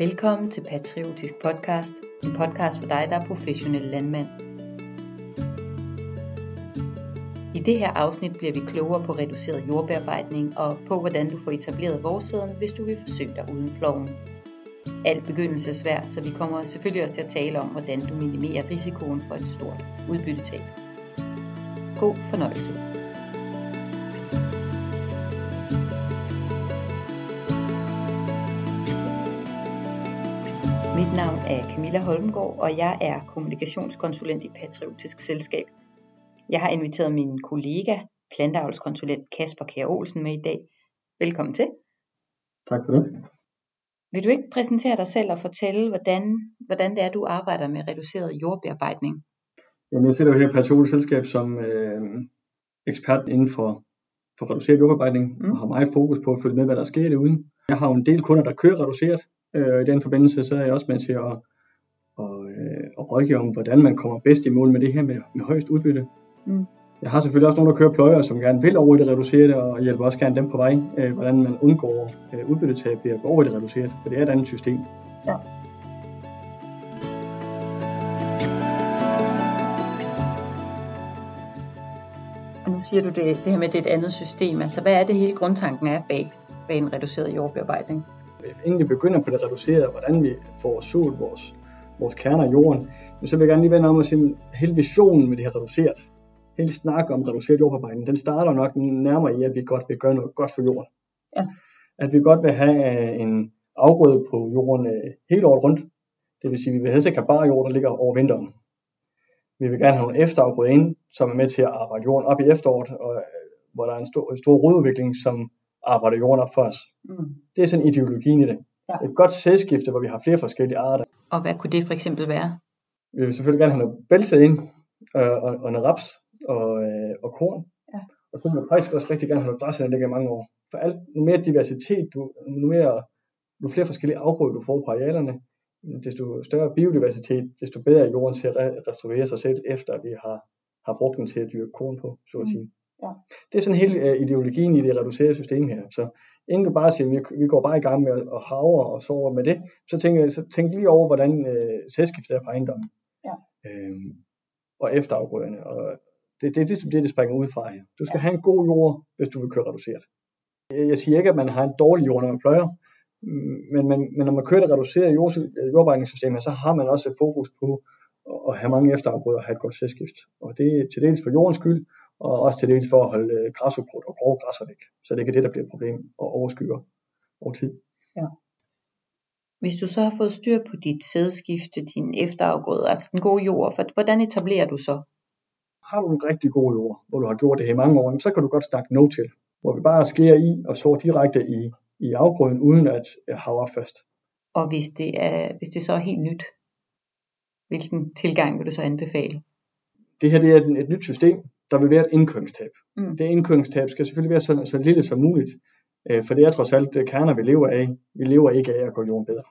Velkommen til Patriotisk Podcast, en podcast for dig, der er professionel landmand. I det her afsnit bliver vi klogere på reduceret jordbearbejdning og på, hvordan du får etableret vorsæden, hvis du vil forsøge dig uden ploven. Alt begyndelse er svært, så vi kommer selvfølgelig også til at tale om, hvordan du minimerer risikoen for et stort udbyttetab. God fornøjelse. Mit navn er Camilla Holmgaard, og jeg er kommunikationskonsulent i Patriotisk Selskab. Jeg har inviteret min kollega, planteavlskonsulent Kasper Kjær Olsen med i dag. Velkommen til. Tak for det. Vil du ikke præsentere dig selv og fortælle, hvordan, hvordan det er, du arbejder med reduceret jordbearbejdning? Jamen, jeg sidder jo her i Patriotisk Selskab som øh, ekspert inden for, for reduceret jordbearbejdning, mm. og har meget fokus på at følge med, hvad der sker derude. Jeg har jo en del kunder, der kører reduceret, Øh, I den forbindelse så er jeg også med til at, at, øh, at rådgive om, hvordan man kommer bedst i mål med det her med, med højst udbytte. Mm. Jeg har selvfølgelig også nogle, der kører pløjer, som gerne vil over i det reducerede, og hjælper også gerne dem på vej, øh, hvordan man undgår øh, udbyttetab ved at gå over i det reducerede, for det er et andet system. Ja. Og nu siger du det, det her med, at det er et andet system. Altså, hvad er det hele grundtanken er bag, bag en reduceret jordbearbejdning? Inden vi begynder på det reducerede, hvordan vi får sået vores, vores kerner i jorden, men så vil jeg gerne lige vende om at sige, hele visionen med det her reduceret, hele snak om reduceret jordbearbejdning, den starter nok nærmere i, at vi godt vil gøre noget godt for jorden. Ja. At vi godt vil have øh, en afgrøde på jorden øh, hele året rundt. Det vil sige, at vi vil helst ikke have bare jord, der ligger over vinteren. Vi vil gerne have nogle efterafgrøder ind, som er med til at arbejde jorden op i efteråret, og, øh, hvor der er en stor, en stor rodudvikling, som arbejder jorden op for os. Mm. Det er sådan ideologien i det. Ja. Et godt sædskifte, hvor vi har flere forskellige arter. Og hvad kunne det for eksempel være? Vi vil selvfølgelig gerne have noget bælse ind, øh, og, og noget raps og, øh, og korn. Ja. Og så vil vi faktisk også rigtig gerne have noget græs, der ligger i mange år. For alt, nu mere diversitet, du, nu, mere, nu flere forskellige afgrøder du får på arealerne, desto større biodiversitet, desto bedre er jorden til at restaurere sig selv, efter vi har, har brugt den til at dyrke korn på, så at mm. sige. Mm. Ja. Det er sådan hele uh, ideologien i det reducerede system her. Så ingen bare sige, at vi, vi går bare i gang med at havre og sover med det. Så tænk, så tænk lige over, hvordan uh, sædskiftet er på ejendommen. Ja. Øhm, og efterafgrøderne. Og det, det er ligesom det, det springer ud fra her. Du skal ja. have en god jord, hvis du vil køre reduceret. Jeg siger ikke, at man har en dårlig jord, når man pløjer. Men, men, men når man kører det reducerede jord, så har man også et fokus på at have mange efterafgrøder og have et godt sædskift. Og det er til dels for jordens skyld, og også til dels for at holde øh, græsukrudt og grove græsser væk. Så det er ikke det, der bliver et problem og overskygger over tid. Ja. Hvis du så har fået styr på dit sædskifte, din efterafgrøde, altså den gode jord, hvordan etablerer du så? Har du en rigtig god jord, hvor du har gjort det her i mange år, så kan du godt snakke no til, hvor vi bare skærer i og så direkte i, i afgrøden, uden at have op først. Og hvis det, er, hvis det så er helt nyt, hvilken tilgang vil du så anbefale? Det her det er et, et nyt system, der vil være et indkøringstab. Mm. Det indkøringstab skal selvfølgelig være så, så lille som muligt, øh, for det er trods alt det kerner, vi lever af. Vi lever ikke af at gå jorden bedre.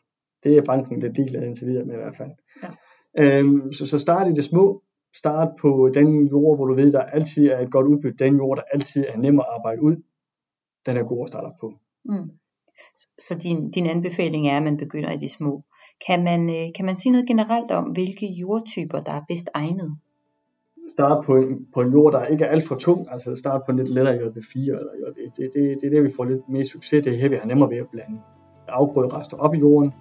Det er banken lidt ligeglad indtil videre med i hvert fald. Ja. Øhm, så, så start i det små. Start på den jord, hvor du ved, der altid er et godt udbytte. Den jord, der altid er nem at arbejde ud. Den er god at starte på. Mm. Så din, din anbefaling er, at man begynder i de små. Kan man, øh, kan man sige noget generelt om, hvilke jordtyper, der er bedst egnet? Starte på en, på en jord, der ikke er alt for tung, altså starte på en lidt lettere JB4 eller JB. Det, det, det, det er det, vi får lidt mere succes. Det er her, vi har nemmere ved at blande afgrøderester op i jorden,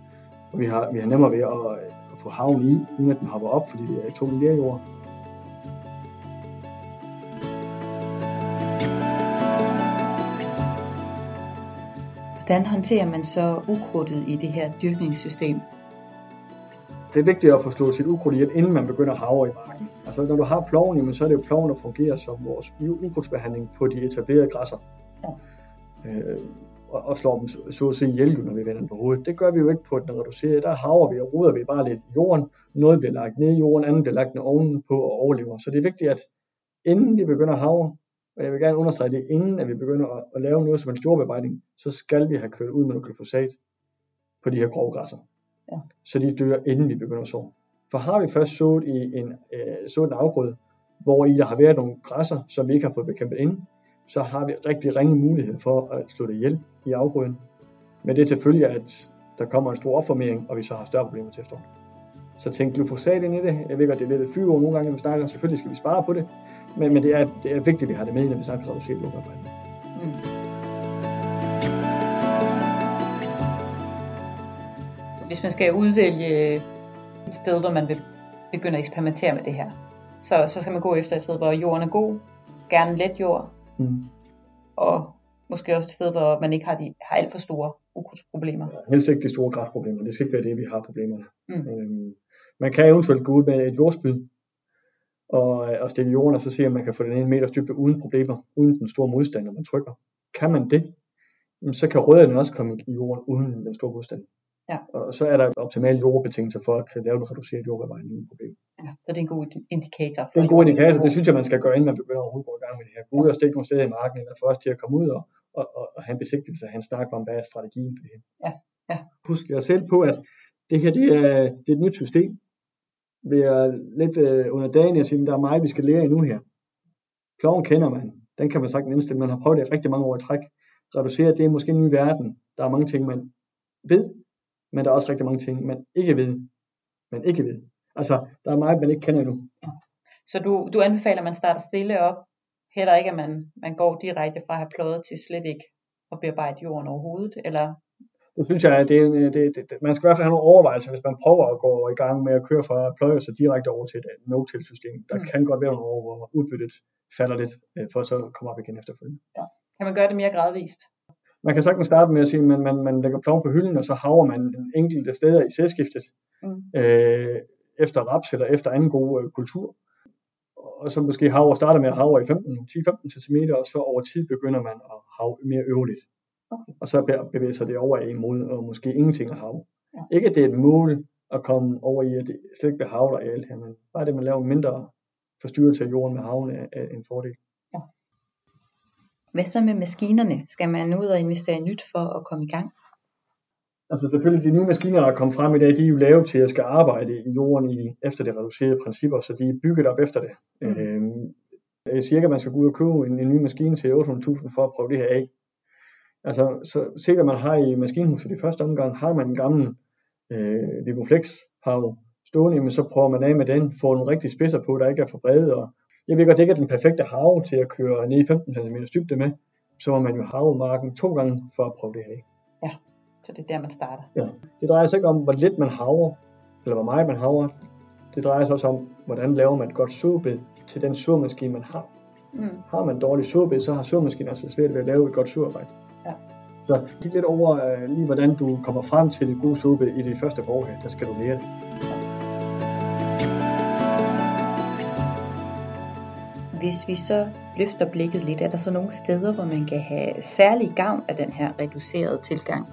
og vi har, vi har nemmere ved at, øh, at få havn i, uden at den hopper op, fordi det er tung lærjord. Hvordan håndterer man så ukrudtet i det her dyrkningssystem? Det er vigtigt at få slået sit ukrudt ihjel, inden man begynder at havre i marken. Altså når du har ploven, jamen, så er det jo ploven, der fungerer som vores ukrudtsbehandling på de etablerede græsser. Ja. Øh, og, og slår dem så at sige ihjel, når vi vender den på hovedet. Det gør vi jo ikke på den reducerede. Der haver vi og ruder vi bare lidt i jorden. Noget bliver lagt ned i jorden, andet bliver lagt ned oven på og overlever. Så det er vigtigt, at inden vi begynder at havre, og jeg vil gerne understrege det, inden at vi begynder at, at lave noget som en jordbearbejdning, så skal vi have kørt ud med noget glyfosat på de her grove græsser ja. så de dør, inden vi begynder at så. For har vi først sået i en, øh, sået en afgrøde, hvor i der har været nogle græsser, som vi ikke har fået bekæmpet ind, så har vi rigtig ringe mulighed for at slå det ihjel i afgrøden. Men det er selvfølgelig, at der kommer en stor opformering, og vi så har større problemer til efteråret. Så tænk glyfosat ind i det. Jeg ved godt, det er lidt et fyre nogle gange, når vi snakker. Selvfølgelig skal vi spare på det. Men, men det, er, det er vigtigt, at vi har det med, når vi snakker reducere jordarbejde. Mm. Hvis man skal udvælge et sted, hvor man vil begynde at eksperimentere med det her, så, så skal man gå efter et sted, hvor jorden er god, gerne let jord, mm. og måske også et sted, hvor man ikke har, de, har alt for store ukrudtsproblemer. Ja, helst ikke de store græsproblemer. Det skal ikke være det, vi har problemerne. Mm. Øhm, man kan eventuelt gå ud med et jordspyd og, og stikke jorden, og så se, om man kan få den en meter dybde uden problemer, uden den store modstand, når man trykker. Kan man det, så kan rødderne også komme i jorden uden den store modstand. Ja. Og så er der optimale jordbetingelser for at kan lave en reduceret jordbearbejdning uden problem. Ja, så det er en god indikator. Det er en god indikator. Det synes jeg, man skal gøre, inden man begynder at gå i gang med det her. Gå ud og stikke nogle steder i marken, eller os til at komme ud og, og, og, og have en besigtigelse, og have en snak om, hvad er strategien for det her. Ja. Ja. Husk jer selv på, at det her det er, det er et nyt system. Vi er lidt øh, under dagen, jeg siger, der er meget, vi skal lære endnu her. Kloven kender man. Den kan man sagtens indstille. Man har prøvet det rigtig mange år i træk. Reducere, det er måske en ny verden. Der er mange ting, man ved, men der er også rigtig mange ting, man ikke ved, man ikke ved. Altså, der er meget, man ikke kender endnu. Så du, du anbefaler, at man starter stille op, heller ikke, at man, man går direkte fra at have pløjet til slet ikke at bearbejde jorden overhovedet, eller? Det synes jeg, at det, det, det, det, man skal i hvert fald have nogle overvejelser, hvis man prøver at gå i gang med at køre fra at pløje sig direkte over til et no-till system. Der mm. kan godt være nogle år, hvor udbyttet falder lidt, øh, for så at komme op igen efterfølgende. Ja. Kan man gøre det mere gradvist? Man kan sagtens starte med at sige, at man, man, man lægger ploven på hylden, og så haver man enkelte steder i sædskiftet, mm. øh, efter raps eller efter anden god øh, kultur. Og så måske haver starter med at haver i 10-15 cm, og så over tid begynder man at have mere øvrigt. Okay. Og så bevæger sig det over i mod, og måske ingenting at have. Ja. Ikke at det er et mål at komme over i, at det slet ikke bliver havler i alt her, men bare det, man laver mindre forstyrrelse af jorden med havne er en fordel. Hvad så med maskinerne? Skal man ud og investere i nyt for at komme i gang? Altså selvfølgelig, de nye maskiner, der er kommet frem i dag, de er jo lavet til at skal arbejde i jorden i, efter det reducerede principper, så de er bygget op efter det. Mm. Øhm, jeg siger ikke, at man skal gå ud og købe en, en ny maskine til 800.000 for at prøve det her af. Altså, så sikkert man har i maskinhuset i første omgang, har man en gammel øh, Viboflex hav stående, men så prøver man af med den, får nogle rigtig spidser på, der ikke er for brede, og jeg ved godt, det ikke er den perfekte hav til at køre ned i 15 cm dybde med, så må man jo have marken to gange for at prøve det her. Ja, så det er der, man starter. Ja. Det drejer sig ikke om, hvor lidt man haver, eller hvor meget man haver. Det drejer sig også om, hvordan laver man et godt såbed til den såmaskine, man har. Mm. Har man dårlig såbed, så har såmaskinen altså svært ved at lave et godt såarbejde. Ja. Så kig lidt over uh, lige, hvordan du kommer frem til det gode såbed i det første år her. Der skal du lære det. Ja. Hvis vi så løfter blikket lidt, er der så nogle steder, hvor man kan have særlig gavn af den her reducerede tilgang?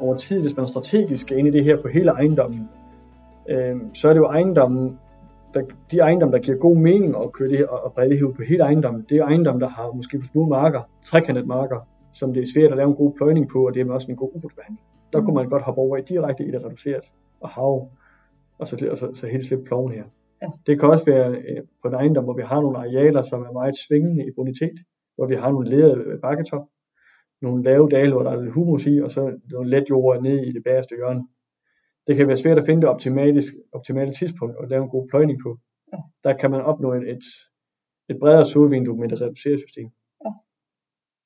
Over tid, hvis man strategisk skal ind i det her på hele ejendommen, øh, så er det jo ejendommen, der, de ejendomme, der giver god mening at køre det her og her på hele ejendommen, det er ejendommen, der har måske små marker, trekantet marker, som det er svært at lave en god pløjning på, og det er også en god ukrudtsbehandling. Der mm. kunne man godt hoppe over i direkte i det reduceret og hav, og så, så, så helt slippe ploven her. Ja. Det kan også være øh, på en ejendom, hvor vi har nogle arealer, som er meget svingende i bonitet, hvor vi har nogle ledede bakketop, nogle lave dale, hvor der er lidt humus i, og så nogle let jord nede i det bagerste hjørne. Det kan være svært at finde det optimale, optimale tidspunkt og lave en god pløjning på. Ja. Der kan man opnå et, et, et bredere solvindue med et reduceret system. Ja.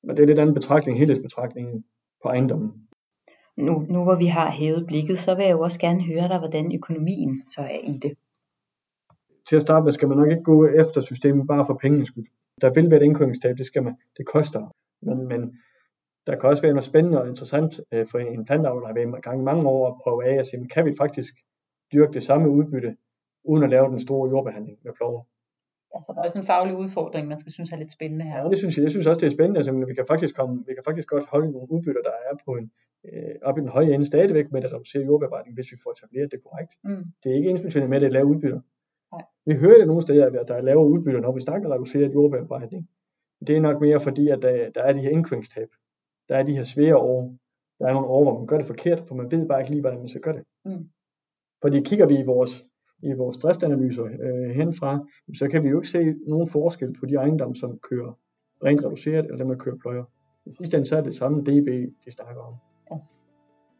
Men det er lidt anden betragtning, helhedsbetragtningen på ejendommen. Nu, nu hvor vi har hævet blikket, så vil jeg jo også gerne høre dig, hvordan økonomien så er i det til at starte med skal man nok ikke gå efter systemet bare for pengenes skyld. Der vil være et indkøringstab, det skal man, det koster. Men, men der kan også være noget spændende og interessant øh, for en plantavler, der har været i gang i mange år at prøve af at sige, kan vi faktisk dyrke det samme udbytte, uden at lave den store jordbehandling med plover. Altså, der er også en faglig udfordring, man skal synes er lidt spændende her. Ja, det synes jeg. Jeg synes også, det er spændende. Altså, vi, kan faktisk komme, vi kan faktisk godt holde nogle udbytter, der er på en, øh, op i den høje ende stadigvæk med at reducere jordbearbejdning, hvis vi får etableret det korrekt. Mm. Det er ikke ensbetydende med, at lave udbytter. Vi hører det nogle steder, at der er lavere udbytter, når vi snakker reduceret jordbearbejdning. Det er nok mere fordi, at der, der er de her indkøringstab. Der er de her svære år. Der er nogle år, hvor man gør det forkert, for man ved bare ikke lige, hvordan man skal gøre det. Mm. Fordi kigger vi i vores, i vores driftsanalyser øh, henfra, så kan vi jo ikke se nogen forskel på de ejendomme, som kører rent reduceret, eller dem, der kører pløjer. I sidste ende så er det samme DB, de snakker om. Ja.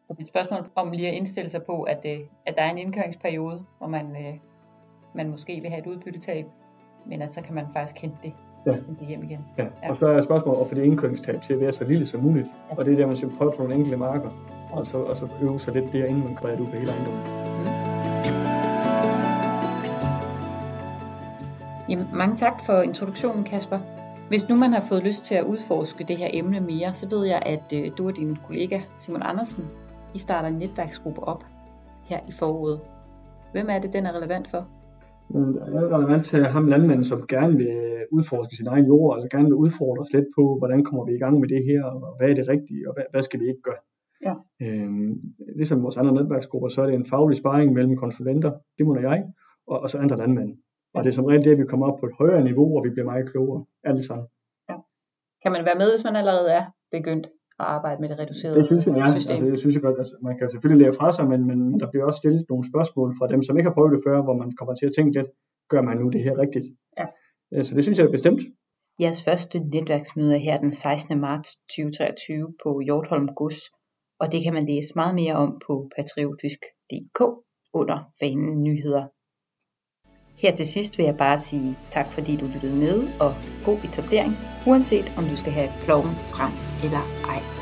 Så det er et spørgsmål om lige at indstille sig på, at, øh, at der er en indkøringsperiode, hvor man, øh, man måske vil have et udbyttetab, men at så kan man faktisk hente det, ja. hente det hjem igen. Ja. ja, og så er spørgsmålet at få det indkøringstab til at være så lille som muligt. Ja. Og det er der, man skal prøve på nogle enkelte marker, og så, og så øve sig lidt der, inden man gør det ud på hele ejendommen. Mm. Jamen, mange tak for introduktionen, Kasper. Hvis nu man har fået lyst til at udforske det her emne mere, så ved jeg, at øh, du og din kollega Simon Andersen, I starter en netværksgruppe op her i foråret. Hvem er det, den er relevant for? Den er relevant til ham landmanden, som gerne vil udforske sin egen jord, eller gerne vil udfordre os lidt på, hvordan kommer vi i gang med det her, og hvad er det rigtige, og hvad, hvad skal vi ikke gøre? Ja. Øhm, ligesom vores andre netværksgrupper, så er det en faglig sparring mellem konsulenter, Simon og jeg, og, og så andre landmænd. Og det er som regel det, at vi kommer op på et højere niveau, hvor vi bliver meget klogere, alle sammen. Ja. Kan man være med, hvis man allerede er begyndt at arbejde med det reducerede det synes jeg, ja. system? Altså, jeg synes jeg godt, altså, man kan selvfølgelig lære fra sig, men, men der bliver også stillet nogle spørgsmål fra dem, som ikke har prøvet det før, hvor man kommer til at tænke lidt, gør man nu det her rigtigt? Ja. Øh, så det synes jeg er bestemt. Jeres første netværksmøde er her den 16. marts 2023 på Hjortholm Gods, og det kan man læse meget mere om på patriotisk.dk under fanen nyheder. Her til sidst vil jeg bare sige tak fordi du lyttede med og god etablering, uanset om du skal have ploven frem eller ej.